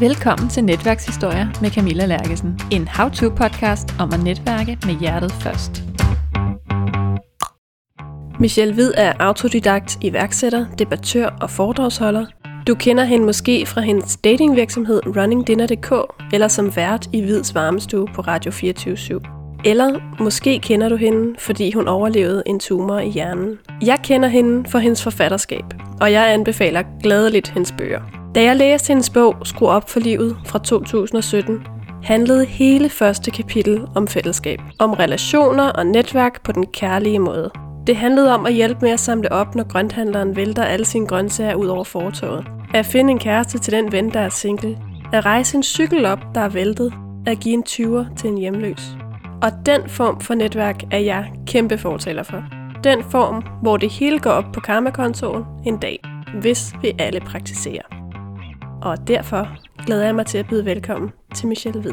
Velkommen til Netværkshistorier med Camilla Lærkesen. En how-to-podcast om at netværke med hjertet først. Michelle Hvid er autodidakt, iværksætter, debattør og foredragsholder. Du kender hende måske fra hendes datingvirksomhed runningdinner.dk eller som vært i Hvids varmestue på Radio 24 eller måske kender du hende, fordi hun overlevede en tumor i hjernen. Jeg kender hende for hendes forfatterskab, og jeg anbefaler gladeligt hendes bøger. Da jeg læste hendes bog Skru op for livet fra 2017, handlede hele første kapitel om fællesskab, om relationer og netværk på den kærlige måde. Det handlede om at hjælpe med at samle op, når grønthandleren vælter alle sine grøntsager ud over fortovet. At finde en kæreste til den ven, der er single. At rejse en cykel op, der er væltet. At give en 20'er til en hjemløs. Og den form for netværk er jeg kæmpe fortaler for. Den form, hvor det hele går op på karmakontoen en dag, hvis vi alle praktiserer. Og derfor glæder jeg mig til at byde velkommen til Michelle Hvid.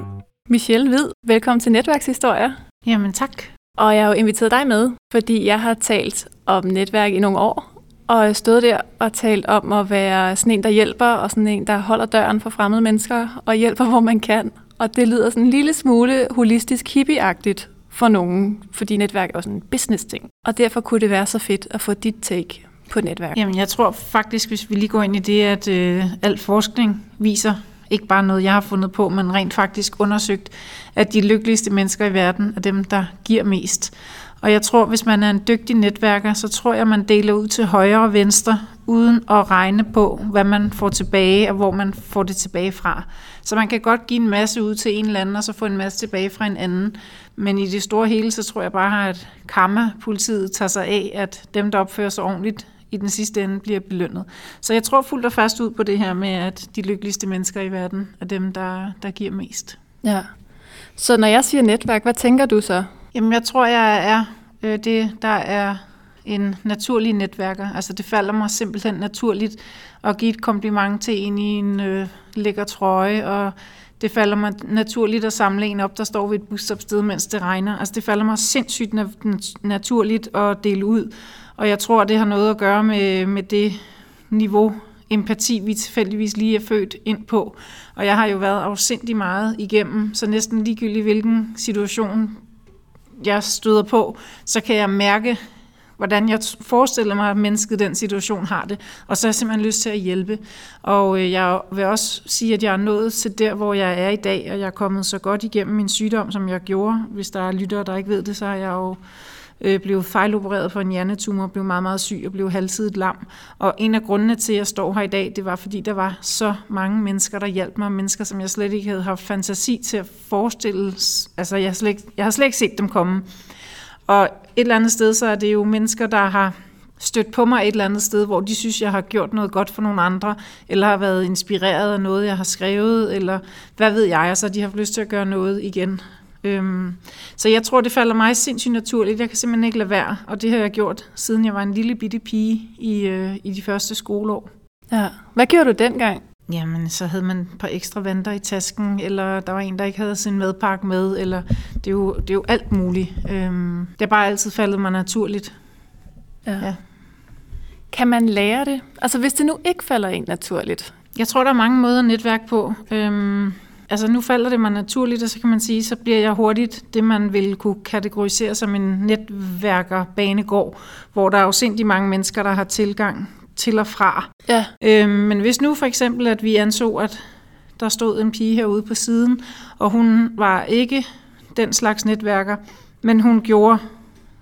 Michelle Hvid, velkommen til Netværkshistorier. Jamen tak. Og jeg har jo inviteret dig med, fordi jeg har talt om netværk i nogle år, og stået der og talt om at være sådan en, der hjælper, og sådan en, der holder døren for fremmede mennesker, og hjælper, hvor man kan, og det lyder sådan en lille smule holistisk hippieagtigt for nogen, fordi netværk er jo sådan en business-ting. Og derfor kunne det være så fedt at få dit take på netværk. Jamen, jeg tror faktisk, hvis vi lige går ind i det, at øh, al forskning viser, ikke bare noget, jeg har fundet på, men rent faktisk undersøgt, at de lykkeligste mennesker i verden er dem, der giver mest. Og jeg tror, hvis man er en dygtig netværker, så tror jeg, man deler ud til højre og venstre, uden at regne på, hvad man får tilbage, og hvor man får det tilbage fra. Så man kan godt give en masse ud til en eller anden, og så få en masse tilbage fra en anden. Men i det store hele, så tror jeg bare, at karma-politiet tager sig af, at dem, der opfører sig ordentligt, i den sidste ende bliver belønnet. Så jeg tror fuldt og fast ud på det her med, at de lykkeligste mennesker i verden er dem, der, der giver mest. Ja. Så når jeg siger netværk, hvad tænker du så? Jamen, jeg tror, jeg er øh, det, der er en naturlig netværker. Altså, det falder mig simpelthen naturligt at give et kompliment til en i en øh, lækker trøje, og det falder mig naturligt at samle en op, der står ved et busstopsted, mens det regner. Altså, det falder mig sindssygt naturligt at dele ud. Og jeg tror, det har noget at gøre med, med det niveau, empati, vi tilfældigvis lige er født ind på. Og jeg har jo været afsindig meget igennem, så næsten ligegyldigt hvilken situation jeg støder på, så kan jeg mærke, hvordan jeg forestiller mig, at mennesket i den situation har det. Og så har jeg simpelthen lyst til at hjælpe. Og øh, jeg vil også sige, at jeg er nået til der, hvor jeg er i dag, og jeg er kommet så godt igennem min sygdom, som jeg gjorde. Hvis der er lyttere, der ikke ved det, så har jeg jo øh, blev fejlopereret for en hjernetumor, blev meget, meget syg og blev halvsidigt lam. Og en af grundene til, at jeg står her i dag, det var, fordi der var så mange mennesker, der hjalp mig. Mennesker, som jeg slet ikke havde haft fantasi til at forestille. Altså, jeg har slet ikke, jeg har slet ikke set dem komme. Og et eller andet sted, så er det jo mennesker, der har stødt på mig et eller andet sted, hvor de synes, jeg har gjort noget godt for nogle andre, eller har været inspireret af noget, jeg har skrevet, eller hvad ved jeg, og så de har lyst til at gøre noget igen. Øhm, så jeg tror, det falder mig sindssygt naturligt. Jeg kan simpelthen ikke lade være, og det har jeg gjort, siden jeg var en lille bitte pige i, øh, i de første skoleår. Ja. Hvad gjorde du dengang? Jamen, så havde man et par ekstra vanter i tasken, eller der var en, der ikke havde sin madpakke med, eller det er jo, det er jo alt muligt. Øhm, det er bare altid faldet mig naturligt. Ja. ja. Kan man lære det? Altså, hvis det nu ikke falder ind naturligt? Jeg tror, der er mange måder at netværke på. Øhm, Altså nu falder det mig naturligt, og så kan man sige, så bliver jeg hurtigt det, man vil kunne kategorisere som en netværker banegård, hvor der er jo sindssygt mange mennesker, der har tilgang til og fra. Ja. Øhm, men hvis nu for eksempel, at vi anså, at der stod en pige herude på siden, og hun var ikke den slags netværker, men hun gjorde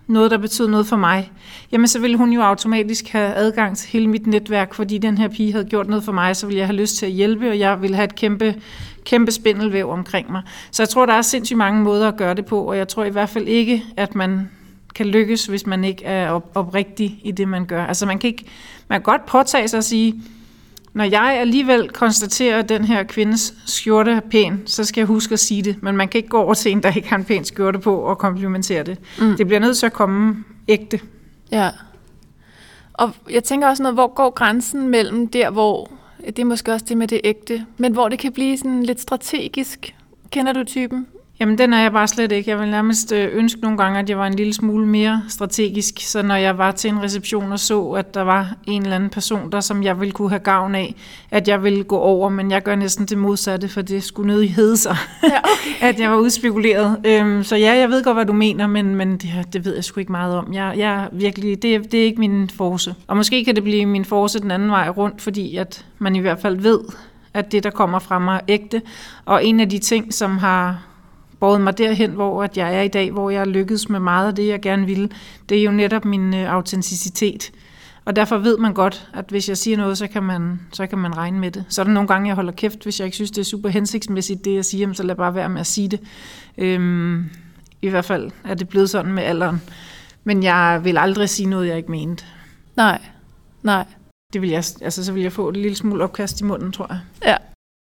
noget, der betød noget for mig, jamen så ville hun jo automatisk have adgang til hele mit netværk, fordi den her pige havde gjort noget for mig, så ville jeg have lyst til at hjælpe, og jeg ville have et kæmpe, kæmpe spindelvæv omkring mig. Så jeg tror, der er sindssygt mange måder at gøre det på, og jeg tror i hvert fald ikke, at man kan lykkes, hvis man ikke er op- oprigtig i det, man gør. Altså man kan, ikke, man kan godt påtage sig at sige, når jeg alligevel konstaterer, at den her kvindes skjorte er pæn, så skal jeg huske at sige det. Men man kan ikke gå over til en, der ikke har en pæn skjorte på og komplimentere det. Mm. Det bliver nødt til at komme ægte. Ja. Og jeg tænker også noget, hvor går grænsen mellem der, hvor, det er måske også det med det ægte, men hvor det kan blive sådan lidt strategisk. Kender du typen? Jamen, den er jeg bare slet ikke. Jeg vil nærmest øh, ønske nogle gange, at jeg var en lille smule mere strategisk, så når jeg var til en reception og så, at der var en eller anden person der, som jeg ville kunne have gavn af, at jeg ville gå over, men jeg gør næsten det modsatte, for det skulle nødig hedde sig, ja, okay. at jeg var udspekuleret. Øhm, så ja, jeg ved godt, hvad du mener, men, men det, det ved jeg sgu ikke meget om. Jeg, jeg virkelig, det, det er ikke min force. Og måske kan det blive min force den anden vej rundt, fordi at man i hvert fald ved, at det, der kommer fra mig, er ægte. Og en af de ting, som har båret mig derhen, hvor at jeg er i dag, hvor jeg lykkedes med meget af det, jeg gerne ville, det er jo netop min øh, autenticitet. Og derfor ved man godt, at hvis jeg siger noget, så kan, man, så kan man regne med det. Så er der nogle gange, jeg holder kæft, hvis jeg ikke synes, det er super hensigtsmæssigt, det jeg siger, så lad bare være med at sige det. Øhm, I hvert fald er det blevet sådan med alderen. Men jeg vil aldrig sige noget, jeg ikke mente. Nej, nej. Det vil jeg, altså, så vil jeg få et lille smule opkast i munden, tror jeg. Ja.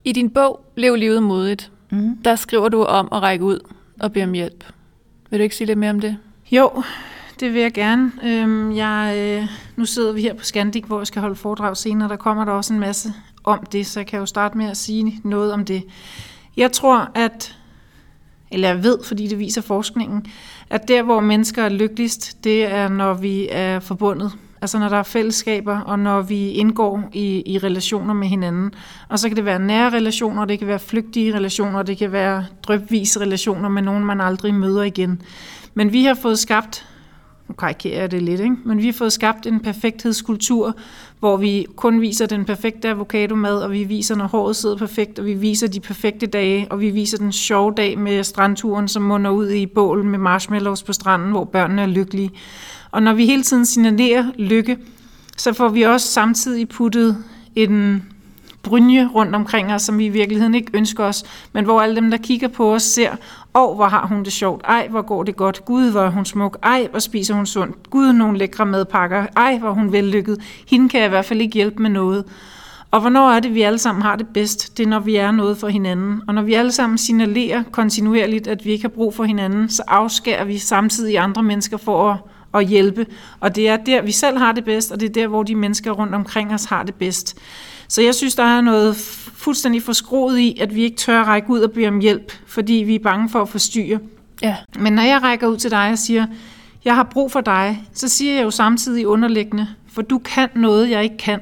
I din bog, Lev livet modigt, mm. der skriver du om at række ud og bede om hjælp. Vil du ikke sige lidt mere om det? Jo, det vil jeg gerne. Øhm, jeg, øh, nu sidder vi her på Scandic, hvor jeg skal holde foredrag senere. Der kommer der også en masse om det, så jeg kan jo starte med at sige noget om det. Jeg tror, at, eller jeg ved, fordi det viser forskningen, at der, hvor mennesker er lykkeligst, det er, når vi er forbundet Altså når der er fællesskaber, og når vi indgår i, i relationer med hinanden. Og så kan det være nære relationer, det kan være flygtige relationer, det kan være drøbvise relationer med nogen, man aldrig møder igen. Men vi har fået skabt, nu karikerer jeg det lidt, ikke? men vi har fået skabt en perfekthedskultur, hvor vi kun viser den perfekte avocado-mad, og vi viser, når håret sidder perfekt, og vi viser de perfekte dage, og vi viser den sjove dag med strandturen, som munder ud i bål med marshmallows på stranden, hvor børnene er lykkelige. Og når vi hele tiden signalerer lykke, så får vi også samtidig puttet en brynje rundt omkring os, som vi i virkeligheden ikke ønsker os, men hvor alle dem, der kigger på os, ser, åh, oh, hvor har hun det sjovt, ej, hvor går det godt, gud, hvor er hun smuk, ej, hvor spiser hun sundt, gud, nogle lækre madpakker, ej, hvor hun vellykket, hende kan jeg i hvert fald ikke hjælpe med noget. Og hvornår er det, vi alle sammen har det bedst? Det er, når vi er noget for hinanden. Og når vi alle sammen signalerer kontinuerligt, at vi ikke har brug for hinanden, så afskærer vi samtidig andre mennesker for at at hjælpe. Og det er der, vi selv har det bedst, og det er der, hvor de mennesker rundt omkring os har det bedst. Så jeg synes, der er noget fuldstændig forskroet i, at vi ikke tør at række ud og bede om hjælp, fordi vi er bange for at forstyrre. Ja. Men når jeg rækker ud til dig og siger, jeg har brug for dig, så siger jeg jo samtidig underliggende, for du kan noget, jeg ikke kan.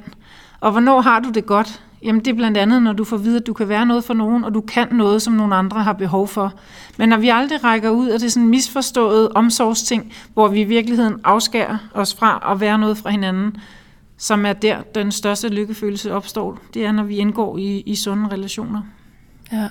Og hvornår har du det godt? Jamen det er blandt andet, når du får at vide, at du kan være noget for nogen, og du kan noget, som nogle andre har behov for. Men når vi aldrig rækker ud, og det er sådan misforstået omsorgsting, hvor vi i virkeligheden afskærer os fra at være noget fra hinanden, som er der, den største lykkefølelse opstår, det er, når vi indgår i, i sunde relationer. Ja.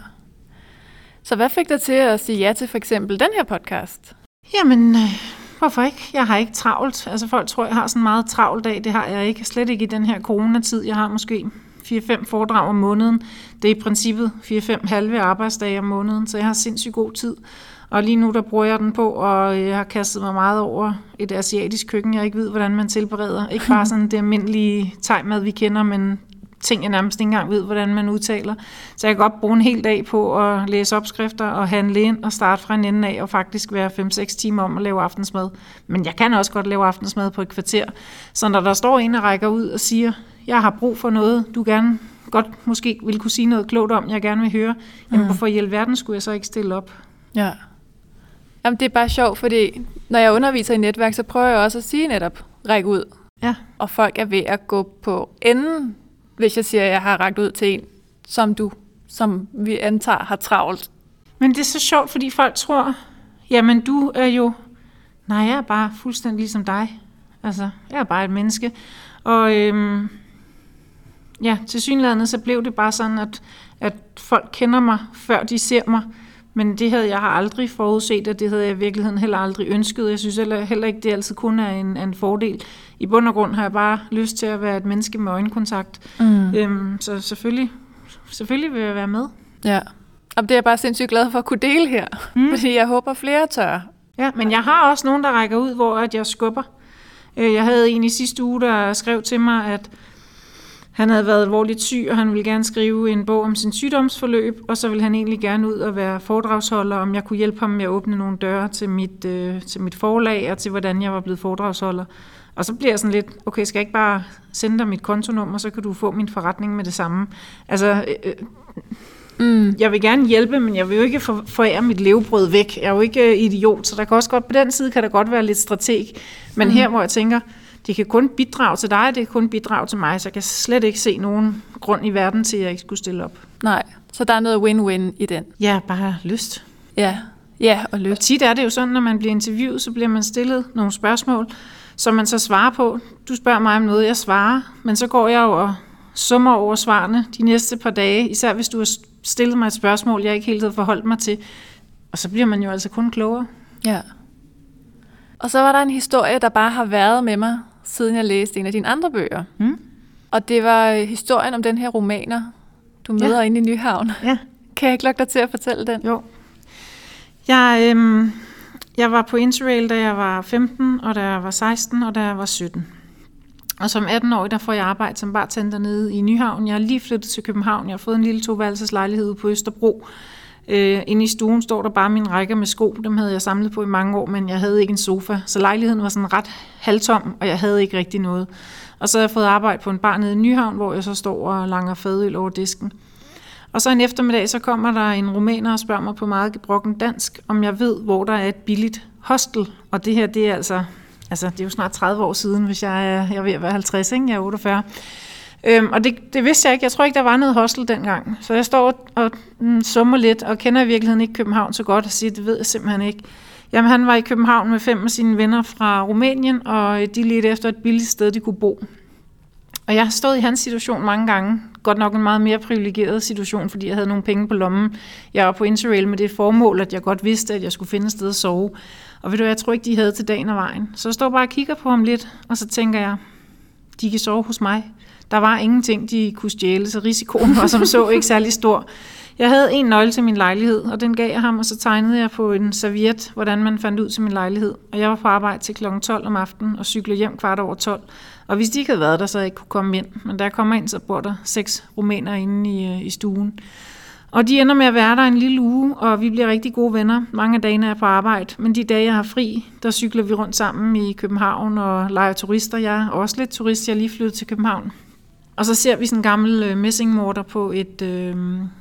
Så hvad fik dig til at sige ja til for eksempel den her podcast? Jamen, øh, hvorfor ikke? Jeg har ikke travlt. Altså folk tror, jeg har sådan en meget travlt dag. Det har jeg ikke. Slet ikke i den her coronatid. Jeg har måske 4-5 foredrag om måneden. Det er i princippet 4-5 halve arbejdsdage om måneden, så jeg har sindssygt god tid. Og lige nu der bruger jeg den på, og jeg har kastet mig meget over et asiatisk køkken, jeg ikke ved, hvordan man tilbereder. Ikke bare sådan det almindelige tegmad, vi kender, men ting, jeg nærmest ikke engang ved, hvordan man udtaler. Så jeg kan godt bruge en hel dag på at læse opskrifter og handle ind og starte fra en ende af og faktisk være 5-6 timer om at lave aftensmad. Men jeg kan også godt lave aftensmad på et kvarter. Så når der står en og rækker ud og siger, jeg har brug for noget, du gerne godt måske vil kunne sige noget klogt om, jeg gerne vil høre, jamen mm. hvorfor i alverden skulle jeg så ikke stille op? Ja. Jamen det er bare sjovt, fordi når jeg underviser i netværk, så prøver jeg også at sige netop, ræk ud. Ja. Og folk er ved at gå på enden, hvis jeg siger, at jeg har rækket ud til en, som du, som vi antager har travlt. Men det er så sjovt, fordi folk tror, jamen du er jo, nej, jeg er bare fuldstændig ligesom dig. Altså, jeg er bare et menneske. Og øhm, ja, til synligheden så blev det bare sådan, at, at folk kender mig, før de ser mig. Men det havde jeg har aldrig forudset, og det havde jeg i virkeligheden heller aldrig ønsket. Jeg synes heller, heller ikke, det altid kun er en, en fordel. I bund og grund har jeg bare lyst til at være et menneske med øjenkontakt. Mm. Øhm, så selvfølgelig, selvfølgelig vil jeg være med. Ja, og det er jeg bare sindssygt glad for at kunne dele her, mm. fordi jeg håber flere tør. Ja, men jeg har også nogen, der rækker ud, hvor at jeg skubber. Øh, jeg havde en i sidste uge, der skrev til mig, at han havde været alvorligt syg, og han ville gerne skrive en bog om sin sygdomsforløb, og så ville han egentlig gerne ud og være foredragsholder, om jeg kunne hjælpe ham med at åbne nogle døre til mit, øh, til mit forlag, og til hvordan jeg var blevet foredragsholder. Og så bliver jeg sådan lidt, okay, skal jeg ikke bare sende dig mit kontonummer, så kan du få min forretning med det samme. Altså, øh, Mm. Jeg vil gerne hjælpe, men jeg vil jo ikke forære mit levebrød væk. Jeg er jo ikke øh, idiot, så der kan også godt, på den side kan der godt være lidt strateg. Men mm. her, hvor jeg tænker, det kan kun bidrage til dig, det kan kun bidrage til mig, så jeg kan slet ikke se nogen grund i verden til, at jeg ikke skulle stille op. Nej, så der er noget win-win i den. Ja, bare lyst. Ja, ja og lyst. Og tit er det jo sådan, når man bliver interviewet, så bliver man stillet nogle spørgsmål, som man så svarer på. Du spørger mig om noget, jeg svarer, men så går jeg jo og summer over svarene de næste par dage, især hvis du har stillet mig et spørgsmål, jeg ikke helt havde forholdt mig til. Og så bliver man jo altså kun klogere. Ja. Og så var der en historie, der bare har været med mig, siden jeg læste en af dine andre bøger. Mm. Og det var historien om den her romaner, du møder ja. inde i Nyhavn. Ja. Kan jeg ikke lukke dig til at fortælle den? Jo. Jeg, øhm, jeg var på Interrail, da jeg var 15, og da jeg var 16, og da jeg var 17. Og som 18-årig, der får jeg arbejde som bartender nede i Nyhavn. Jeg er lige flyttet til København. Jeg har fået en lille toværelseslejlighed på Østerbro. Øh, inde i stuen står der bare min række med sko. Dem havde jeg samlet på i mange år, men jeg havde ikke en sofa. Så lejligheden var sådan ret halvtom, og jeg havde ikke rigtig noget. Og så har jeg fået arbejde på en bar nede i Nyhavn, hvor jeg så står og langer fadøl over disken. Og så en eftermiddag, så kommer der en rumæner og spørger mig på meget gebrokken dansk, om jeg ved, hvor der er et billigt hostel. Og det her, det er altså, altså det er jo snart 30 år siden, hvis jeg er, jeg er ved at være 50, ikke? jeg er 48. Øhm, og det, det vidste jeg ikke. Jeg tror ikke, der var noget hostel dengang. Så jeg står og mm, summer lidt, og kender i virkeligheden ikke København så godt, og siger, det ved jeg simpelthen ikke. Jamen, han var i København med fem af sine venner fra Rumænien, og de ledte efter et billigt sted, de kunne bo. Og jeg har stået i hans situation mange gange. Godt nok en meget mere privilegeret situation, fordi jeg havde nogle penge på lommen. Jeg var på Interrail med det formål, at jeg godt vidste, at jeg skulle finde et sted at sove. Og ved du, jeg tror ikke, de havde til dagen og vejen. Så jeg står bare og kigger på ham lidt, og så tænker jeg, de kan sove hos mig. Der var ingenting, de kunne stjæle, så risikoen var som så ikke særlig stor. Jeg havde en nøgle til min lejlighed, og den gav jeg ham, og så tegnede jeg på en serviet, hvordan man fandt ud til min lejlighed. Og jeg var på arbejde til kl. 12 om aftenen og cyklede hjem kvart over 12. Og hvis de ikke havde været der, så jeg ikke kunne komme ind. Men da jeg kommer ind, så bor der seks rumæner inde i, øh, i stuen. Og de ender med at være der en lille uge, og vi bliver rigtig gode venner. Mange af dagene er på arbejde, men de dage, jeg har fri, der cykler vi rundt sammen i København og leger turister. Jeg er også lidt turist, jeg er lige flyttet til København. Og så ser vi sådan en gammel øh, messingmorter på et, øh,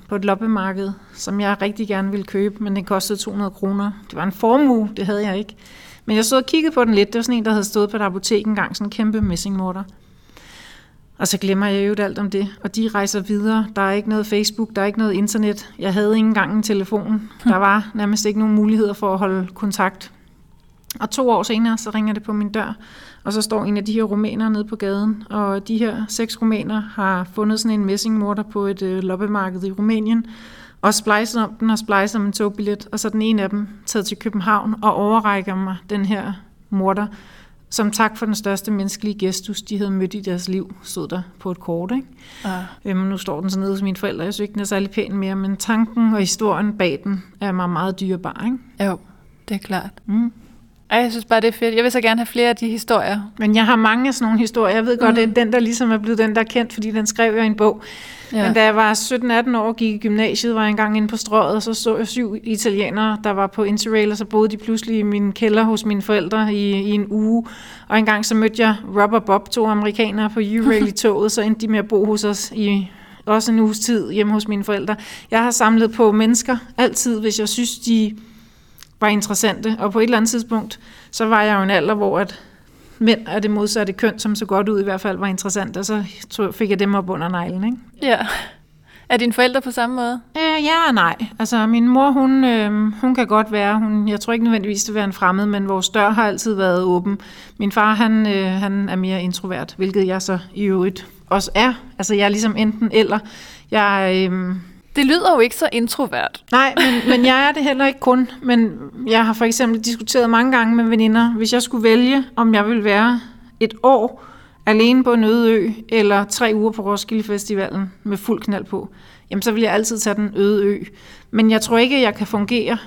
på et loppemarked, som jeg rigtig gerne ville købe, men den kostede 200 kroner. Det var en formue, det havde jeg ikke. Men jeg stod og kiggede på den lidt. Det var sådan en, der havde stået på et apotek engang, sådan en kæmpe messingmorter. Og så glemmer jeg jo alt om det. Og de rejser videre. Der er ikke noget Facebook, der er ikke noget internet. Jeg havde ikke engang en telefon. Der var nærmest ikke nogen muligheder for at holde kontakt. Og to år senere, så ringer det på min dør. Og så står en af de her rumæner nede på gaden, og de her seks rumæner har fundet sådan en messingmorter på et øh, loppemarked i Rumænien, og splejset om den og splejset om en togbillet, og så den ene af dem taget til København og overrækker mig den her morter, som tak for den største menneskelige gestus, de havde mødt i deres liv, stod der på et kort. Ikke? Ja. Øhm, nu står den så nede hos mine forældre. Jeg synes ikke, den er særlig pæn mere, men tanken og historien bag den er mig meget dyrebar. Ikke? Jo, det er klart. Mm. Ej, jeg synes bare, det er fedt. Jeg vil så gerne have flere af de historier. Men jeg har mange af sådan nogle historier. Jeg ved godt, mm. det er den, der ligesom er blevet den, der er kendt, fordi den skrev jeg i en bog. Ja. Men da jeg var 17-18 år og gik i gymnasiet, var jeg engang inde på strøget, og så så jeg syv italienere, der var på Interrail, og så boede de pludselig i min kælder hos mine forældre i, i en uge. Og engang så mødte jeg Rubber Bob, to amerikanere på U-Rail i toget, så endte de med at bo hos os i også en uges tid hjemme hos mine forældre. Jeg har samlet på mennesker altid, hvis jeg synes, de var interessante. Og på et eller andet tidspunkt, så var jeg jo en alder, hvor at mænd af det modsatte køn, som så godt ud i hvert fald, var interessant, og så fik jeg dem op under neglen. Ikke? Ja. Er dine forældre på samme måde? Øh, ja og nej. Altså, min mor, hun, øh, hun kan godt være, hun, jeg tror ikke nødvendigvis, det være en fremmed, men vores dør har altid været åben. Min far, han, øh, han er mere introvert, hvilket jeg så i øvrigt også er. Altså, jeg er ligesom enten eller. Jeg, øh, det lyder jo ikke så introvert. Nej, men, men jeg er det heller ikke kun. Men jeg har for eksempel diskuteret mange gange med veninder, hvis jeg skulle vælge, om jeg ville være et år alene på en øde ø, eller tre uger på Roskilde Festivalen med fuld knald på, jamen så vil jeg altid tage den øde ø. Men jeg tror ikke, at jeg kan fungere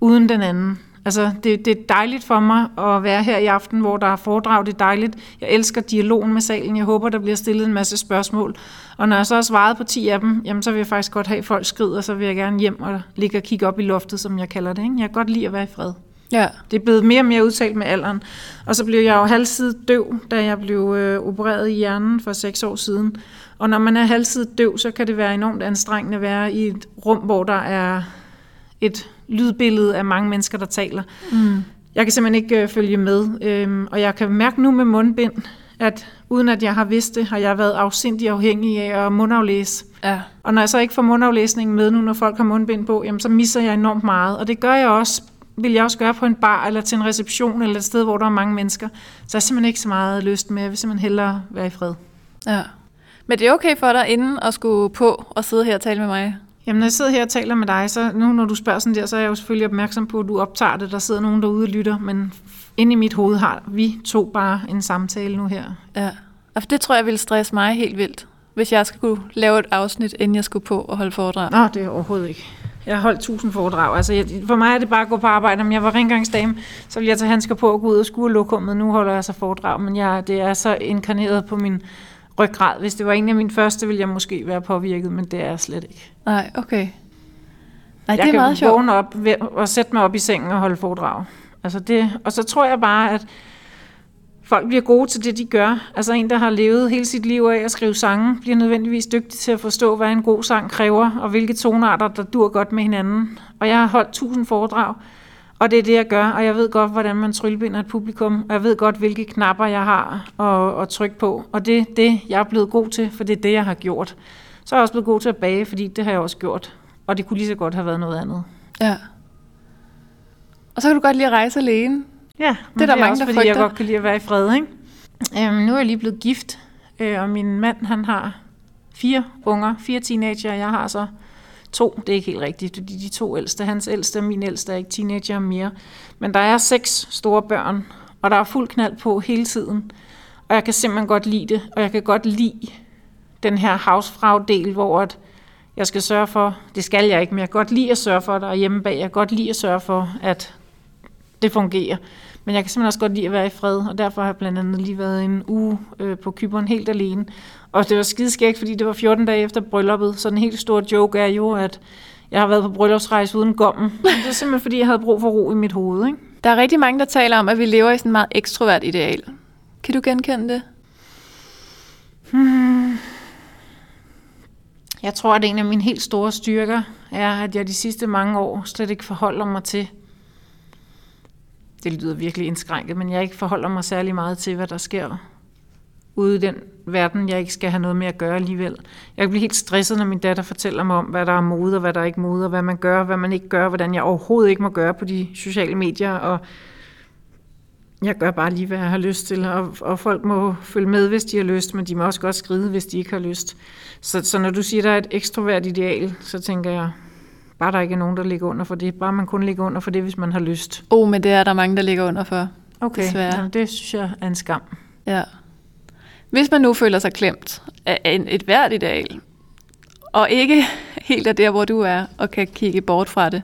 uden den anden. Altså, det, det er dejligt for mig at være her i aften, hvor der er foredrag. Det er dejligt. Jeg elsker dialogen med salen. Jeg håber, der bliver stillet en masse spørgsmål. Og når jeg så har svaret på 10 af dem, jamen, så vil jeg faktisk godt have, at folk skrider, og så vil jeg gerne hjem og ligge og kigge op i loftet, som jeg kalder det. Ikke? Jeg kan godt lide at være i fred. Ja. Det er blevet mere og mere udtalt med alderen. Og så blev jeg jo halvsidigt døv, da jeg blev øh, opereret i hjernen for seks år siden. Og når man er halvsidigt døv, så kan det være enormt anstrengende at være i et rum, hvor der er et lydbillede af mange mennesker, der taler. Mm. Jeg kan simpelthen ikke øh, følge med. Øhm, og jeg kan mærke nu med mundbind, at uden at jeg har vidst det, har jeg været afsindig afhængig af at mundaflæse. Ja. Og når jeg så ikke får mundaflæsningen med nu, når folk har mundbind på, jamen, så misser jeg enormt meget. Og det gør jeg også, vil jeg også gøre på en bar, eller til en reception, eller et sted, hvor der er mange mennesker. Så jeg har simpelthen ikke så meget lyst med. Jeg vil simpelthen hellere være i fred. ja. Men det er okay for dig inden at skulle på og sidde her og tale med mig? Jamen, når jeg sidder her og taler med dig, så nu når du spørger sådan der, så er jeg jo selvfølgelig opmærksom på, at du optager det. Der sidder nogen derude og lytter, men inde i mit hoved har vi to bare en samtale nu her. Ja. Og det tror jeg ville stresse mig helt vildt, hvis jeg skulle lave et afsnit, inden jeg skulle på og holde foredrag. Nå, det er overhovedet ikke. Jeg har holdt tusind foredrag. Altså, jeg, for mig er det bare at gå på arbejde. Om jeg var rengøringsdame, så ville jeg tage handsker på og gå ud og skue lokummet. Nu holder jeg så foredrag, men jeg, det er så inkarneret på min ryggrad. Hvis det var en af mine første, ville jeg måske være påvirket, men det er jeg slet ikke. Nej, okay. Nej, jeg det er kan meget sjovt. vågne op ved, og sætte mig op i sengen og holde foredrag. Altså det, og så tror jeg bare, at folk bliver gode til det, de gør. Altså en, der har levet hele sit liv af at skrive sange, bliver nødvendigvis dygtig til at forstå, hvad en god sang kræver, og hvilke tonarter, der dur godt med hinanden. Og jeg har holdt tusind foredrag, og det er det, jeg gør, og jeg ved godt, hvordan man tryllebinder et publikum, og jeg ved godt, hvilke knapper jeg har at, at trykke på. Og det er det, jeg er blevet god til, for det er det, jeg har gjort. Så er jeg også blevet god til at bage, fordi det har jeg også gjort. Og det kunne lige så godt have været noget andet. Ja. Og så kan du godt lide at rejse alene. Ja, men der det er mange, også, der fordi jeg frygter. godt kan lide at være i fred, ikke? Øhm, nu er jeg lige blevet gift, øh, og min mand, han har fire unger, fire teenager, jeg har så to, det er ikke helt rigtigt, fordi de to ældste, hans ældste og min ældste er ikke teenager mere, men der er seks store børn, og der er fuld knald på hele tiden, og jeg kan simpelthen godt lide det, og jeg kan godt lide den her housefrau-del, hvor at jeg skal sørge for, det skal jeg ikke, men jeg kan godt lide at sørge for, at der er hjemme bag, jeg kan godt lide at sørge for, at det fungerer. Men jeg kan simpelthen også godt lide at være i fred, og derfor har jeg blandt andet lige været en uge øh, på Kyberen helt alene. Og det var skideskægt, fordi det var 14 dage efter brylluppet, så den helt store joke er jo, at jeg har været på bryllupsrejse uden gommen. Men det er simpelthen, fordi jeg havde brug for ro i mit hoved. Ikke? Der er rigtig mange, der taler om, at vi lever i sådan en meget ekstrovert ideal. Kan du genkende det? Jeg tror, at en af mine helt store styrker er, at jeg de sidste mange år slet ikke forholder mig til, det lyder virkelig indskrænket, men jeg ikke forholder mig særlig meget til, hvad der sker ude i den verden, jeg ikke skal have noget med at gøre alligevel. Jeg kan blive helt stresset, når min datter fortæller mig om, hvad der er mode, og hvad der er ikke mode, og hvad man gør, hvad man ikke gør, hvordan jeg overhovedet ikke må gøre på de sociale medier, og jeg gør bare lige, hvad jeg har lyst til, og, og folk må følge med, hvis de har lyst, men de må også godt skride, hvis de ikke har lyst. Så, så når du siger, der er et ekstrovert ideal, så tænker jeg, bare der ikke er nogen, der ligger under for det. Bare man kun ligger under for det, hvis man har lyst. Oh, men det er der mange, der ligger under for. Okay. Jamen, det synes jeg er en skam. Ja. Hvis man nu føler sig klemt af et hvert ideal, og ikke helt er der, hvor du er, og kan kigge bort fra det,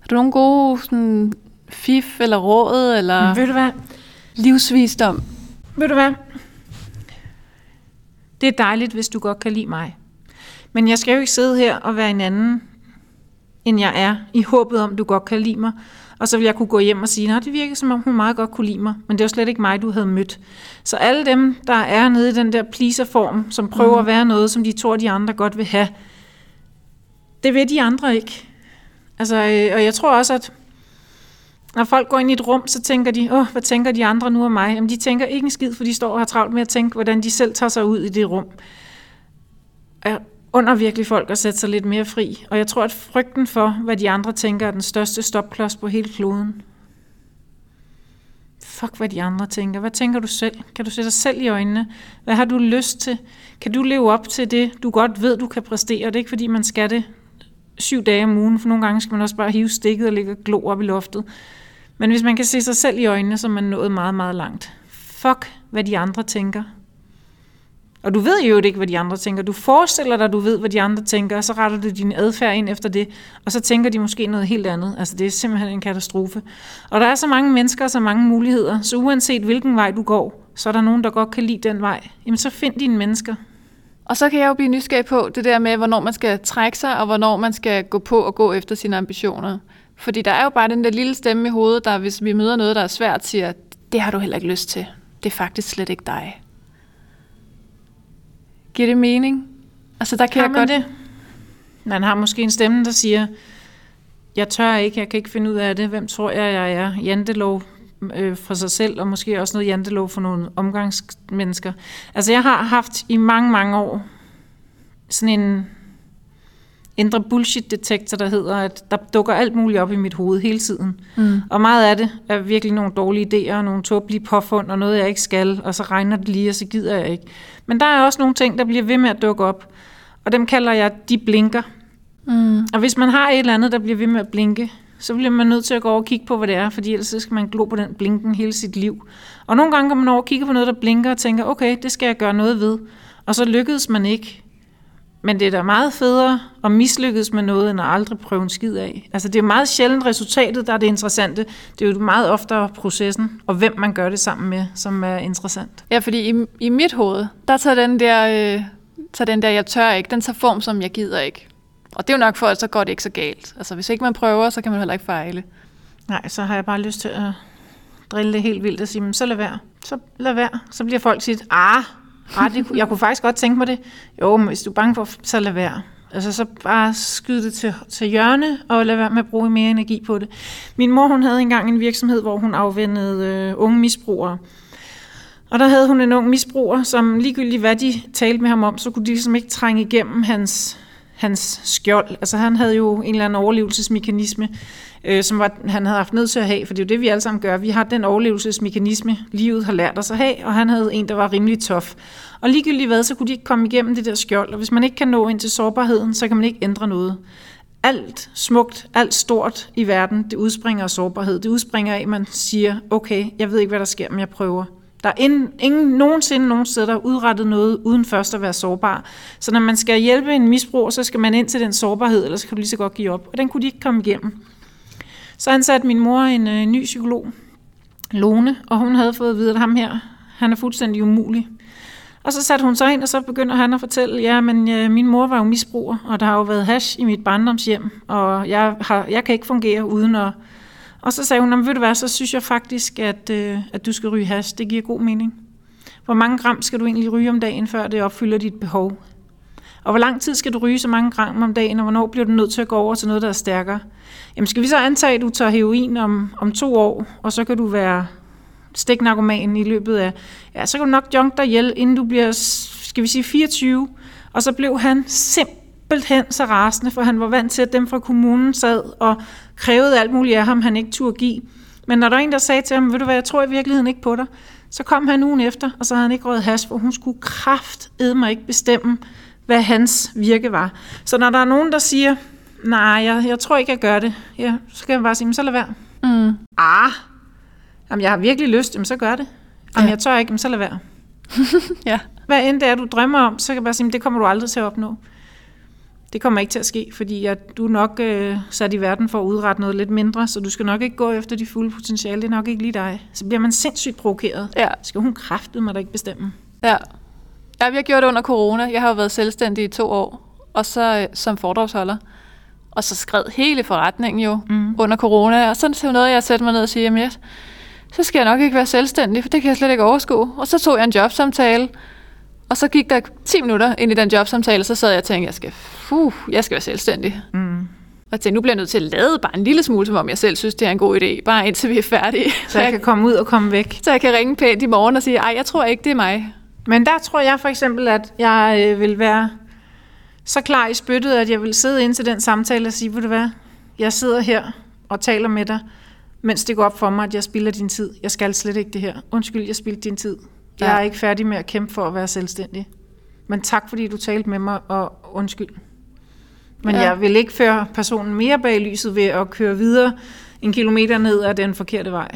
har du nogle gode sådan, fif eller råd, eller Men ved du hvad? livsvisdom? Ved du hvad? Det er dejligt, hvis du godt kan lide mig. Men jeg skal jo ikke sidde her og være en anden, end jeg er, i håbet om, du godt kan lide mig. Og så vil jeg kunne gå hjem og sige, at det virker som om, hun meget godt kunne lide mig. Men det var slet ikke mig, du havde mødt. Så alle dem, der er nede i den der pleaser-form, som prøver mm. at være noget, som de tror, de andre godt vil have, det vil de andre ikke. Altså, øh, og jeg tror også, at når folk går ind i et rum, så tænker de, åh, hvad tænker de andre nu om mig? Jamen, de tænker ikke en skid, for de står og har travlt med at tænke, hvordan de selv tager sig ud i det rum. Jeg under virkelig folk at sætte sig lidt mere fri. Og jeg tror, at frygten for, hvad de andre tænker, er den største stopklods på hele kloden. Fuck, hvad de andre tænker. Hvad tænker du selv? Kan du sætte dig selv i øjnene? Hvad har du lyst til? Kan du leve op til det, du godt ved, du kan præstere? Det er ikke, fordi man skal det syv dage om ugen, for nogle gange skal man også bare hive stikket og ligge og glo op i loftet. Men hvis man kan se sig selv i øjnene, så er man nået meget, meget langt. Fuck, hvad de andre tænker. Og du ved jo ikke, hvad de andre tænker. Du forestiller dig, at du ved, hvad de andre tænker, og så retter du din adfærd ind efter det, og så tænker de måske noget helt andet. Altså, det er simpelthen en katastrofe. Og der er så mange mennesker og så mange muligheder, så uanset hvilken vej du går, så er der nogen, der godt kan lide den vej. Jamen, så find dine mennesker. Og så kan jeg jo blive nysgerrig på det der med, hvornår man skal trække sig, og hvornår man skal gå på og gå efter sine ambitioner. Fordi der er jo bare den der lille stemme i hovedet, der hvis vi møder noget, der er svært, siger, det har du heller ikke lyst til. Det er faktisk slet ikke dig. Giver det mening? Altså der kan Har jeg man godt... det? Man har måske en stemme, der siger, jeg tør ikke, jeg kan ikke finde ud af det. Hvem tror jeg, jeg er? Jantelov øh, for sig selv, og måske også noget jantelov for nogle omgangsmennesker. Altså jeg har haft i mange, mange år sådan en indre bullshit-detektor, der hedder, at der dukker alt muligt op i mit hoved hele tiden. Mm. Og meget af det er virkelig nogle dårlige idéer, nogle tåbelige påfund, og noget, jeg ikke skal, og så regner det lige, og så gider jeg ikke. Men der er også nogle ting, der bliver ved med at dukke op, og dem kalder jeg, de blinker. Mm. Og hvis man har et eller andet, der bliver ved med at blinke, så bliver man nødt til at gå over og kigge på, hvad det er, fordi ellers skal man glo på den blinken hele sit liv. Og nogle gange går man over og kigger på noget, der blinker, og tænker, okay, det skal jeg gøre noget ved. Og så lykkedes man ikke. Men det er da meget federe at mislykkes med noget, end at aldrig prøve en skid af. Altså det er meget sjældent resultatet, der er det interessante. Det er jo meget oftere processen, og hvem man gør det sammen med, som er interessant. Ja, fordi i, i mit hoved, der tager den der, øh, tager den der, jeg tør ikke, den tager form som, jeg gider ikke. Og det er jo nok for, at så går det ikke så galt. Altså hvis ikke man prøver, så kan man heller ikke fejle. Nej, så har jeg bare lyst til at drille det helt vildt og sige, men så lad være. Så lad være. Så bliver folk sige, ah, ej, det, jeg kunne faktisk godt tænke mig det. Jo, men hvis du er bange for, så lad være. Altså så bare skyde det til, til hjørne, og lad være med at bruge mere energi på det. Min mor, hun havde engang en virksomhed, hvor hun afvendede øh, unge misbrugere. Og der havde hun en ung misbruger, som ligegyldigt hvad de talte med ham om, så kunne de ligesom ikke trænge igennem hans, hans skjold. Altså han havde jo en eller anden overlevelsesmekanisme, øh, som var, han havde haft nødt til at have, for det er jo det, vi alle sammen gør. Vi har den overlevelsesmekanisme, livet har lært os at have, og han havde en, der var rimelig tof. Og ligegyldigt hvad, så kunne de ikke komme igennem det der skjold, og hvis man ikke kan nå ind til sårbarheden, så kan man ikke ændre noget. Alt smukt, alt stort i verden, det udspringer af sårbarhed. Det udspringer af, at man siger, okay, jeg ved ikke, hvad der sker, men jeg prøver. Der er ingen, ingen nogensinde nogen steder, der har udrettet noget, uden først at være sårbar. Så når man skal hjælpe en misbruger, så skal man ind til den sårbarhed, ellers kan du lige så godt give op. Og den kunne de ikke komme igennem. Så ansatte min mor en øh, ny psykolog, Lone, og hun havde fået at vide, at ham her, han er fuldstændig umulig. Og så satte hun sig ind, og så begynder han at fortælle, ja, men øh, min mor var jo misbruger, og der har jo været hash i mit barndomshjem, og jeg, har, jeg kan ikke fungere uden at... Og så sagde hun, "Nå, ved du hvad, så synes jeg faktisk, at, øh, at du skal ryge hash. Det giver god mening. Hvor mange gram skal du egentlig ryge om dagen, før det opfylder dit behov? Og hvor lang tid skal du ryge så mange gram om dagen, og hvornår bliver du nødt til at gå over til noget, der er stærkere? Jamen skal vi så antage, at du tager heroin om, om to år, og så kan du være stiknarkoman i løbet af, ja, så kan du nok junk dig ihjel, inden du bliver, skal vi sige, 24. Og så blev han simpelthen så rasende, for han var vant til, at dem fra kommunen sad og krævede alt muligt af ham, han ikke turde give. Men når der er en, der sagde til ham, ved du hvad, jeg tror i virkeligheden ikke på dig, så kom han ugen efter, og så havde han ikke røget hash, for hun skulle kraft mig ikke bestemme, hvad hans virke var. Så når der er nogen, der siger, nej, jeg, jeg tror ikke, jeg gør det, ja, så kan jeg bare sige, "Men så lad være. Mm. Ah, jamen, jeg har virkelig lyst, jamen, så gør det. Jamen, Ja. jeg tør ikke, jamen, så lad være. Ja. Hvad end det er, du drømmer om, så kan jeg bare sige, "Men det kommer du aldrig til at opnå. Det kommer ikke til at ske, fordi at du er nok øh, sat i verden for at udrette noget lidt mindre, så du skal nok ikke gå efter de fulde potentiale. Det er nok ikke lige dig. Så bliver man sindssygt provokeret. Ja. Skal hun kræfte mig da ikke bestemme? Ja. ja, vi har gjort det under corona. Jeg har jo været selvstændig i to år, og så øh, som foredragsholder. Og så skred hele forretningen jo Mm. under corona. Og sådan så noget, jeg satte mig ned og siger, jamen, jeg, så skal jeg nok ikke være selvstændig, for det kan jeg slet ikke overskue. Og så tog jeg en jobsamtale, og så gik der 10 minutter ind i den jobsamtale, og så sad jeg og tænkte, jeg skal, fuh, jeg skal være selvstændig. Mm. Og jeg tænkte, nu bliver jeg nødt til at lade bare en lille smule, som om jeg selv synes, det er en god idé, bare indtil vi er færdige. Så jeg kan komme ud og komme væk. så jeg kan ringe pænt i morgen og sige, ej, jeg tror ikke, det er mig. Men der tror jeg for eksempel, at jeg øh, vil være så klar i spyttet, at jeg vil sidde ind til den samtale og sige, ved du hvad, jeg sidder her og taler med dig, mens det går op for mig, at jeg spilder din tid. Jeg skal slet ikke det her. Undskyld, jeg spildte din tid. Jeg Ja. er ikke færdig med at kæmpe for at være selvstændig. Men tak, fordi du talte med mig, og undskyld. Men Ja. jeg vil ikke føre personen mere bag lyset ved at køre videre en kilometer ned ad den forkerte vej.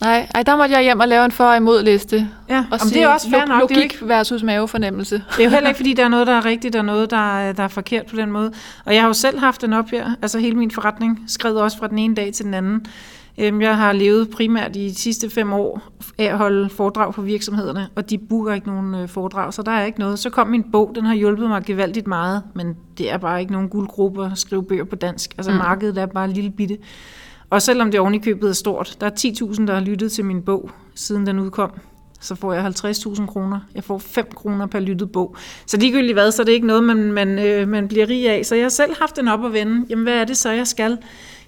Nej, ej, der måtte jeg hjem og lave en for- og imod liste. Ja, Og sige, det er også fair nok. Det er Logik ikke, versus mavefornemmelse. Det er jo heller ikke, fordi der er noget, der er rigtigt, og noget, der er, der er forkert på den måde. Og jeg har jo selv haft den op her, altså hele min forretning, skrevet også fra den ene dag til den anden. Øhm, Jeg har levet primært i de sidste fem år af at holde foredrag på virksomhederne, og de booker ikke nogen øh, foredrag, så der er ikke noget. Så kom min bog, den har hjulpet mig gevaldigt meget, men det er bare ikke nogen guldgruppe at skrive bøger på dansk. Altså Mm. markedet er bare en lille bitte. Og selvom det oven i købet er stort, der er 10.000, der har lyttet til min bog, siden den udkom, så får jeg 50.000 kroner. Jeg får 5 kroner per lyttet bog. Så ligegyldigt hvad, så er det ikke noget, man, man, øh, man bliver rig af. Så jeg har selv haft den op at vende. Jamen, hvad er det så, jeg skal?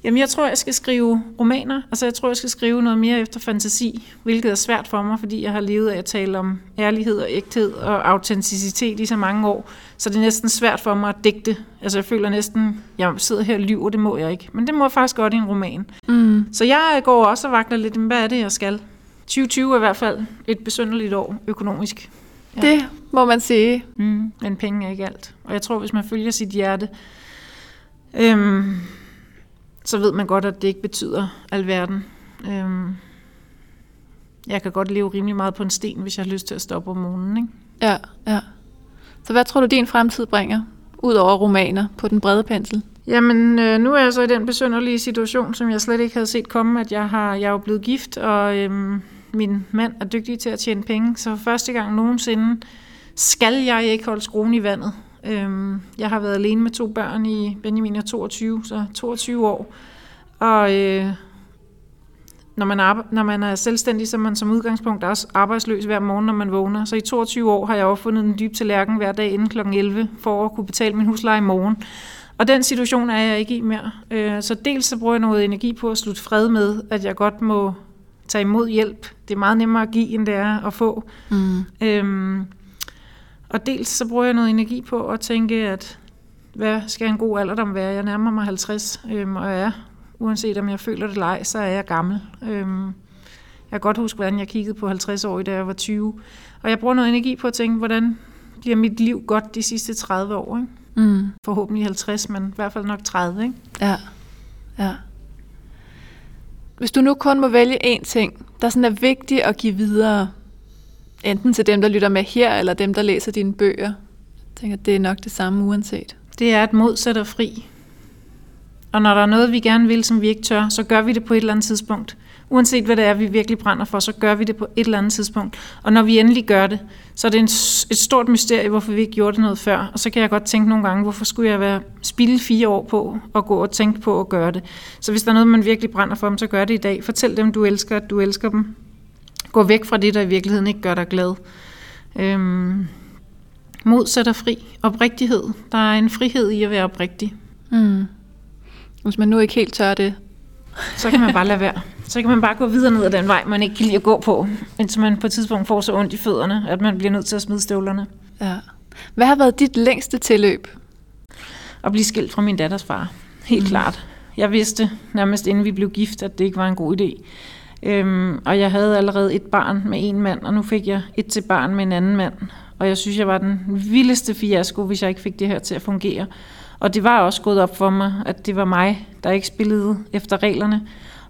Jamen, jeg tror, jeg skal skrive romaner. Altså, jeg tror, jeg skal skrive noget mere efter fantasi, hvilket er svært for mig, fordi jeg har levet af at tale om ærlighed og ægthed og autenticitet i så mange år. Så det er næsten svært for mig at digte. Altså, jeg føler næsten, jeg sidder her og lyver, det må jeg ikke. Men det må jeg faktisk godt i en roman. Mm. Så jeg går også og vakler lidt, hvad er det, jeg skal? 2020 er i hvert fald et besynderligt år økonomisk. Ja. Det må man sige. Mm, men penge er ikke alt. Og jeg tror, hvis man følger sit hjerte, øhm, så ved man godt, at det ikke betyder alverden. Øhm, jeg kan godt leve rimelig meget på en sten, hvis jeg har lyst til at stoppe om morgenen. Ikke? Ja, ja. Så hvad tror du, din fremtid bringer, ud over romaner på den brede pensel? Jamen, øh, nu er jeg så i den besynderlige situation, som jeg slet ikke havde set komme, at jeg, har, jeg er jo blevet gift, og øhm, min mand er dygtig til at tjene penge, så for første gang nogensinde skal jeg ikke holde skruen i vandet. Øhm, jeg har været alene med to børn i Benjamin er 22, så 22 år. Og øh, når, man arbejder, når man er selvstændig, så er man som udgangspunkt også arbejdsløs hver morgen, når man vågner. Så i 22 år har jeg opfundet den dybe tallerken hver dag inden kl. 11, for at kunne betale min husleje i morgen. Og den situation er jeg ikke i mere. Øh, så dels så bruger jeg noget energi på at slutte fred med, at jeg godt må tage imod hjælp. Det er meget nemmere at give, end det er at få. Mm. Øhm, og dels så bruger jeg noget energi på at tænke, at hvad skal en god alderdom være? Jeg nærmer mig 50, øhm, og er, uanset om jeg føler det eller ej, så er jeg gammel. Øhm, jeg kan godt huske, hvordan jeg kiggede på 50 år, da jeg var 20. Og jeg bruger noget energi på at tænke, hvordan bliver mit liv godt de sidste 30 år? Ikke? Mm. Forhåbentlig 50, men i hvert fald nok 30. Ikke? Ja, ja. Hvis du nu kun må vælge én ting, der sådan er vigtig at give videre, enten til dem, der lytter med her, eller dem, der læser dine bøger, jeg tænker, det er nok det samme uanset. Det er, at mod sætter fri. Og når der er noget, vi gerne vil, som vi ikke tør, så gør vi det på et eller andet tidspunkt. Uanset hvad det er, vi virkelig brænder for, så gør vi det på et eller andet tidspunkt. Og når vi endelig gør det, så er det en, et stort mysterie, hvorfor vi ikke gjorde det noget før. Og så kan jeg godt tænke nogle gange, hvorfor skulle jeg være spilde fire år på at gå og tænke på at gøre det. Så hvis der er noget, man virkelig brænder for så gør det i dag. Fortæl dem, du elsker, at du elsker dem. Gå væk fra det, der i virkeligheden ikke gør dig glad. Øhm, mod sætter fri. Oprigtighed. Der er en frihed i at være oprigtig. Mm. Hvis man nu ikke helt tør det, så kan man bare lade være. Så kan man bare gå videre ned ad den vej, man ikke kan lide at gå på, indtil man på et tidspunkt får så ondt i fødderne, at man bliver nødt til at smide støvlerne. Ja. Hvad har været dit længste tilløb? At blive skilt fra min datters far. Helt mm. klart. Jeg vidste nærmest inden vi blev gift, at det ikke var en god idé. Øhm, og jeg havde allerede et barn med en mand, og nu fik jeg et til barn med en anden mand. Og jeg synes, jeg var den vildeste fiasko, hvis jeg ikke fik det her til at fungere. Og det var også gået op for mig, at det var mig, der ikke spillede efter reglerne.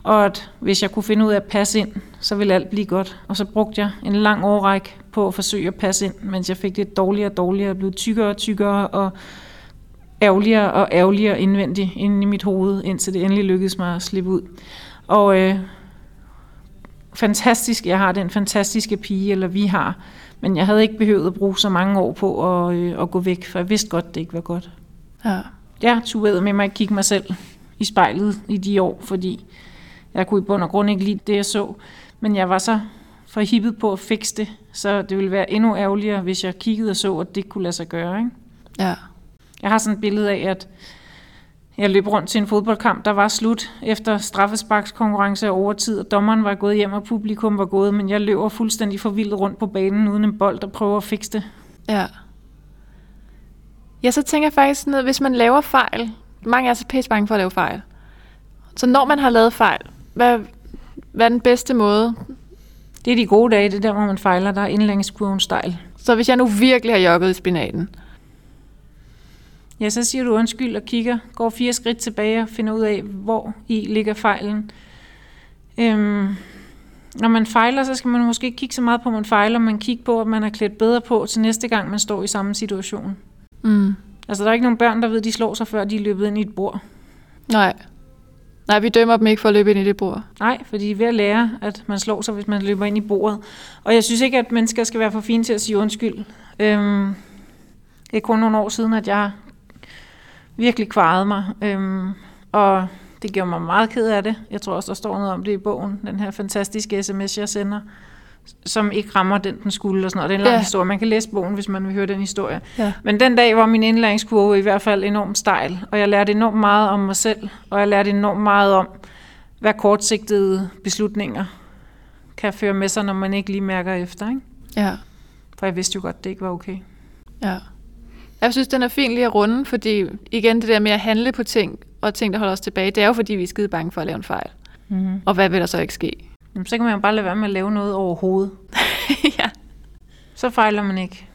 Og at hvis jeg kunne finde ud af at passe ind, så ville alt blive godt. Og så brugte jeg en lang årrække på at forsøge at passe ind, mens jeg fik det dårligere og dårligere, blev tykkere og tykkere og ærgerligere og ærgerligere indvendigt inde i mit hoved, indtil det endelig lykkedes mig at slippe ud. Og øh, fantastisk, jeg har den fantastiske pige, eller vi har, men jeg havde ikke behøvet at bruge så mange år på at, øh, at gå væk, for jeg vidste godt, det ikke var godt. Ja. Jeg turde med mig at kigge mig selv i spejlet i de år, fordi jeg kunne i bund og grund ikke lide det, jeg så. Men jeg var så for hippet på at fikse det, så det ville være endnu ærgerligere, hvis jeg kiggede og så, at det kunne lade sig gøre. Ikke? Ja. Jeg har sådan et billede af, at jeg løb rundt til en fodboldkamp, der var slut efter straffesparkskonkurrence over tid, og dommeren var gået hjem, og publikum var gået, men jeg løber fuldstændig forvildet rundt på banen uden en bold og prøver at fikse det. Ja. Ja, så tænker jeg faktisk noget, hvis man laver fejl, mange er så pæst bange for at lave fejl. Så når man har lavet fejl, hvad, hvad er den bedste måde? Det er de gode dage, det er der, hvor man fejler, der er indlængskurven stejl. Så hvis jeg nu virkelig har jogget i spinaten? Ja, så siger du undskyld og kigger, går fire skridt tilbage og finder ud af, hvor i ligger fejlen. Øhm, når man fejler, så skal man måske ikke kigge så meget på, at man fejler, men kigge på, at man er klædt bedre på til næste gang, man står i samme situation. Mm. Altså, der er ikke nogen børn, der ved, at de slår sig, før de er løbet ind i et bord. Nej. Nej, vi dømmer dem ikke for at løbe ind i det bord. Nej, for de er ved at lære, at man slår sig, hvis man løber ind i bordet. Og jeg synes ikke, at mennesker skal være for fine til at sige undskyld. Øhm, det er kun nogle år siden, at jeg virkelig kvarede mig. Øhm, og Det gjorde mig meget ked af det. Jeg tror også, der står noget om det i bogen. Den her fantastiske sms, jeg sender, som ikke rammer den, den skulle. Og sådan noget. Det er en lang Ja. historie. Man kan læse bogen, hvis man vil høre den historie. Ja. Men den dag var min indlæringskurve i hvert fald enormt stejl. Og jeg lærte enormt meget om mig selv. Og jeg lærte enormt meget om, hvad kortsigtede beslutninger kan føre med sig, når man ikke lige mærker efter. Ikke? Ja. For jeg vidste jo godt, det ikke var okay. Ja. Jeg synes, den er fin lige at runde, fordi igen det der med at handle på ting, og ting, der holder os tilbage, det er jo fordi, vi er skide bange for at lave en fejl. Mm-hmm. Og hvad vil der så ikke ske? Jamen, så kan man jo bare lade være med at lave noget overhovedet. ja. Så fejler man ikke.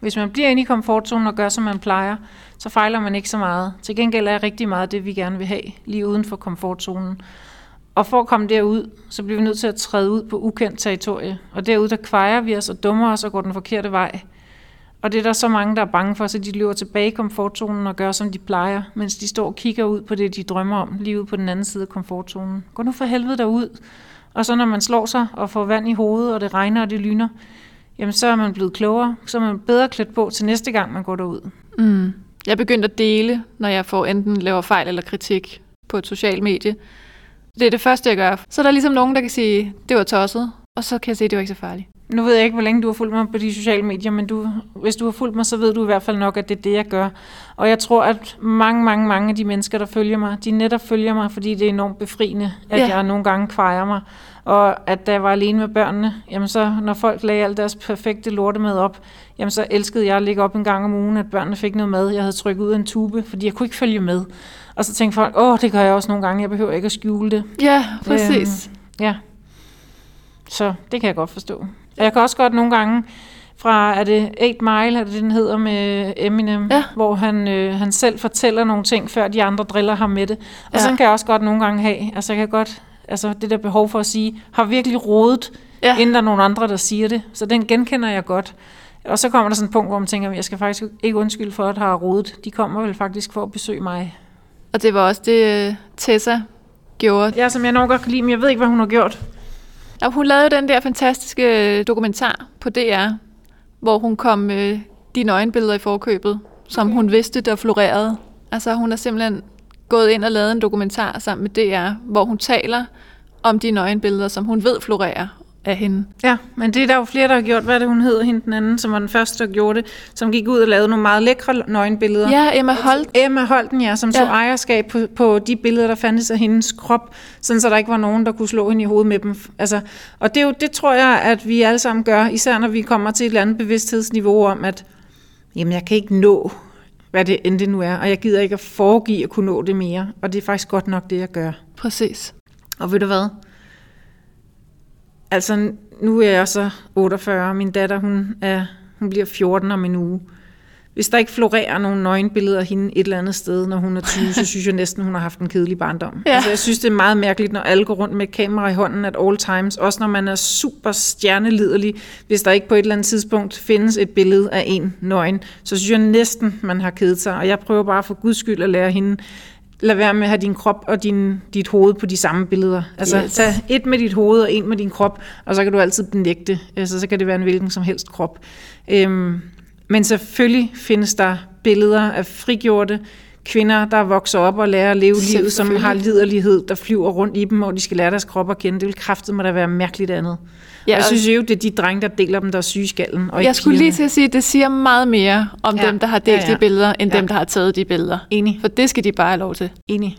Hvis man bliver inde i komfortzonen og gør, som man plejer, så fejler man ikke så meget. Til gengæld er rigtig meget det, vi gerne vil have, lige uden for komfortzonen. Og for at komme derud, så bliver vi nødt til at træde ud på ukendt territorie. Og derude, der kvejer vi os og dummer os og går den forkerte vej. Og det er der så mange, der er bange for, så de løber tilbage i komfortzonen og gør, som de plejer, mens de står og kigger ud på det, de drømmer om, lige ude på den anden side af komfortzonen. Gå nu for helvede derud. Og så når man slår sig og får vand i hovedet, og det regner og det lyner, jamen så er man blevet klogere, så er man bedre klædt på til næste gang, man går derud. Mm. Jeg begyndte at dele, når jeg får enten laver fejl eller kritik på et socialt medie. Det er det første, jeg gør. Så er der ligesom nogen, der kan sige, det var tosset, og så kan jeg se, at det var ikke så farligt. Nu ved jeg ikke, hvor længe du har fulgt mig på de sociale medier, men du, hvis du har fulgt mig, så ved du i hvert fald nok, at det er det, jeg gør. Og jeg tror, at mange, mange, mange af de mennesker, der følger mig, de netop følger mig, fordi det er enormt befriende, at Ja. jeg nogle gange kvejer mig. Og at da jeg var alene med børnene, jamen så, når folk lagde alt deres perfekte lortemad op, jamen så elskede jeg at ligge op en gang om ugen, at børnene fik noget mad. Jeg havde trykket ud af en tube, fordi jeg kunne ikke følge med. Og så tænkte folk, åh, det gør jeg også nogle gange, jeg behøver ikke at skjule det. Ja, præcis. Ja, så det kan jeg godt forstå. Og Jeg kan også godt nogle gange fra, er det 8 Mile, er det den hedder med Eminem, Ja. hvor han, øh, han selv fortæller nogle ting, før de andre driller ham med det. Og Ja. sådan kan jeg også godt nogle gange have. Altså jeg kan godt, altså det der behov for at sige, har virkelig rodet, Ja. inden der er nogen andre, der siger det. Så den genkender jeg godt. Og så kommer der sådan et punkt, hvor man tænker, jeg skal faktisk ikke undskylde for, at har rodet. De kommer vel faktisk for at besøge mig. Og det var også det, øh, Tessa gjorde. Ja, som jeg nok godt kan lide, men jeg ved ikke, hvad hun har gjort. Og hun lavede den der fantastiske dokumentar på DR, hvor hun kom med de nøgenbilleder i forkøbet, som hun vidste, der florerede. Altså hun har simpelthen gået ind og lavet en dokumentar sammen med DR, hvor hun taler om de nøgenbilleder, som hun ved florerer af hende. Ja, men det er der jo flere, der har gjort. Hvad er det, hun hedder, hende den anden, som var den første, der gjorde det, som gik ud og lavede nogle meget lækre nøgenbilleder. Ja, Emma Holt. Emma Holten, ja, som ja. tog ejerskab på, på de billeder, der fandtes af hendes krop, sådan så der ikke var nogen, der kunne slå hende i hovedet med dem. Altså, og det, er jo, det tror jeg, at vi alle sammen gør, især når vi kommer til et eller andet bevidsthedsniveau om, at jamen, jeg kan ikke nå, hvad det end det nu er, og jeg gider ikke at foregive at kunne nå det mere. Og det er faktisk godt nok det, jeg gør. Præcis. Og ved du hvad? Altså, nu er jeg så 48, og min datter, hun, er, hun bliver 14 om en uge. Hvis der ikke florerer nogle nøgenbilleder af hende et eller andet sted, når hun er 20, så synes jeg næsten, hun har haft en kedelig barndom. Ja. Altså, jeg synes, det er meget mærkeligt, når alle går rundt med kamera i hånden at all times, også når man er super stjerneliderlig. Hvis der ikke på et eller andet tidspunkt findes et billede af en nøgen, så synes jeg næsten, man har kedet sig. Og jeg prøver bare for guds skyld at lære hende, lad være med at have din krop og din, dit hoved på de samme billeder. Altså, Yes. tag et med dit hoved og en med din krop, og så kan du altid benægte. Altså, så kan det være en hvilken som helst krop. Øhm, men selvfølgelig findes der billeder af frigjorte kvinder, der vokser op og lærer at leve livet, som har liderlighed, der flyver rundt i dem, og de skal lære deres krop at kende. Det vil kraftet må da være mærkeligt andet. Ja, jeg synes jo, det er de drenge, der deler dem, der er syge skallen. Og jeg skulle lige pigerne. til at sige, at det siger meget mere om Ja. dem, der har delt Ja, ja. de billeder, end Ja. dem, der har taget de billeder. Enig, For det skal de bare have lov til. enig.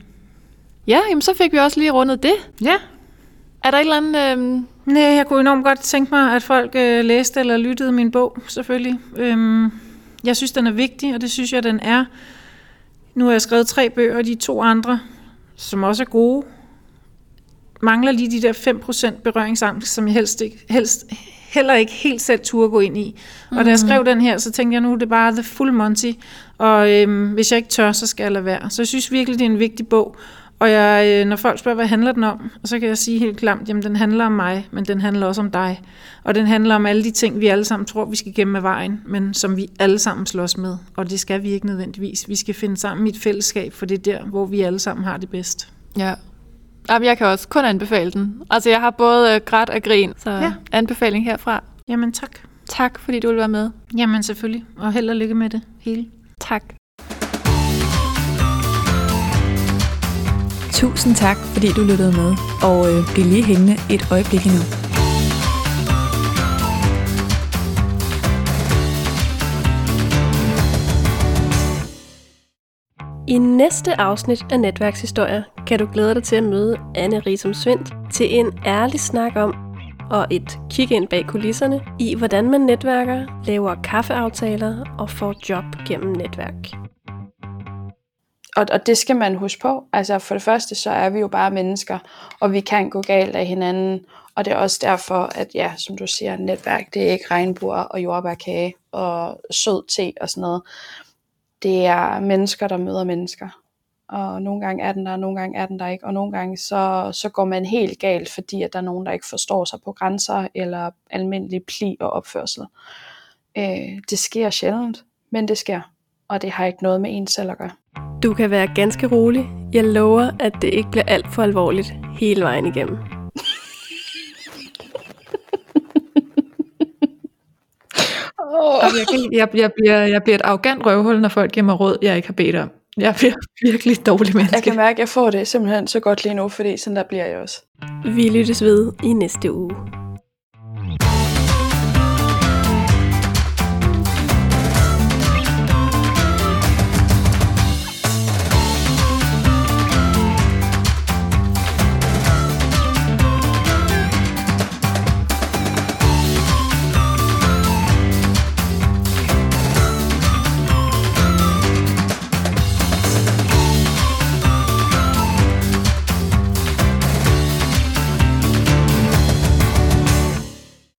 Ja, jamen så fik vi også lige rundet det. Ja, Er der et eller andet... Øhm, Nej, jeg kunne enormt godt tænke mig, at folk øh, læste eller lyttede min bog, selvfølgelig. Øhm, jeg synes, den er vigtig, og det synes jeg, den er. Nu har jeg skrevet tre bøger, og de to andre, som også er gode, mangler lige de der 5% berøringsangst, som jeg helst, ikke, helst heller ikke helt selv turde gå ind i. Og da jeg skrev den her, så tænkte jeg, nu er det bare the full Monty, og øhm, hvis jeg ikke tør, så skal jeg lade være. Så jeg synes virkelig, det er en vigtig bog, og jeg, øh, når folk spørger, hvad handler den om, så kan jeg sige helt klamt, jamen den handler om mig, men den handler også om dig. Og den handler om alle de ting, vi alle sammen tror, vi skal gemme af vejen, men som vi alle sammen slås med. Og det skal vi ikke nødvendigvis. Vi skal finde sammen i et fællesskab, for det er der, hvor vi alle sammen har det bedst. ja. Jamen, jeg kan også kun anbefale den. Altså, jeg har både øh, grædt og grin, så ja. Anbefaling herfra. Jamen tak. Tak, fordi du vil være med. Jamen selvfølgelig, og held og lykke med det hele. Tak. Tusind tak, fordi du lyttede med, og øh, bliv lige hængende et øjeblik endnu. I næste afsnit af Netværkshistorier kan du glæde dig til at møde Anne Risum Svendt til en ærlig snak om og et kig ind bag kulisserne i, hvordan man netværker, laver kaffeaftaler og får job gennem netværk. Og, og det skal man huske på. Altså for det første, så er vi jo bare mennesker, og vi kan gå galt af hinanden. Og det er også derfor, at ja, som du siger, netværk, det er ikke regnbuer og jordbærkage og sød te og sådan noget. Det er mennesker, der møder mennesker. Og nogle gange er den der, og nogle gange er den der ikke. Og nogle gange så, så går man helt galt, fordi at der er nogen, der ikke forstår sig på grænser eller almindelig pli og opførsel. Øh, det sker sjældent, men det sker. Og det har ikke noget med en selv at gøre. Du kan være ganske rolig. Jeg lover, at det ikke bliver alt for alvorligt hele vejen igennem. Oh. Jeg, kan, jeg, jeg, bliver, jeg bliver et arrogant røvhul, når folk giver mig råd, jeg ikke har bedt om. Jeg bliver virkelig dårlig menneske. Jeg kan mærke, at jeg får det simpelthen så godt lige nu, fordi sådan der bliver jeg også. Vi lyttes ved i næste uge.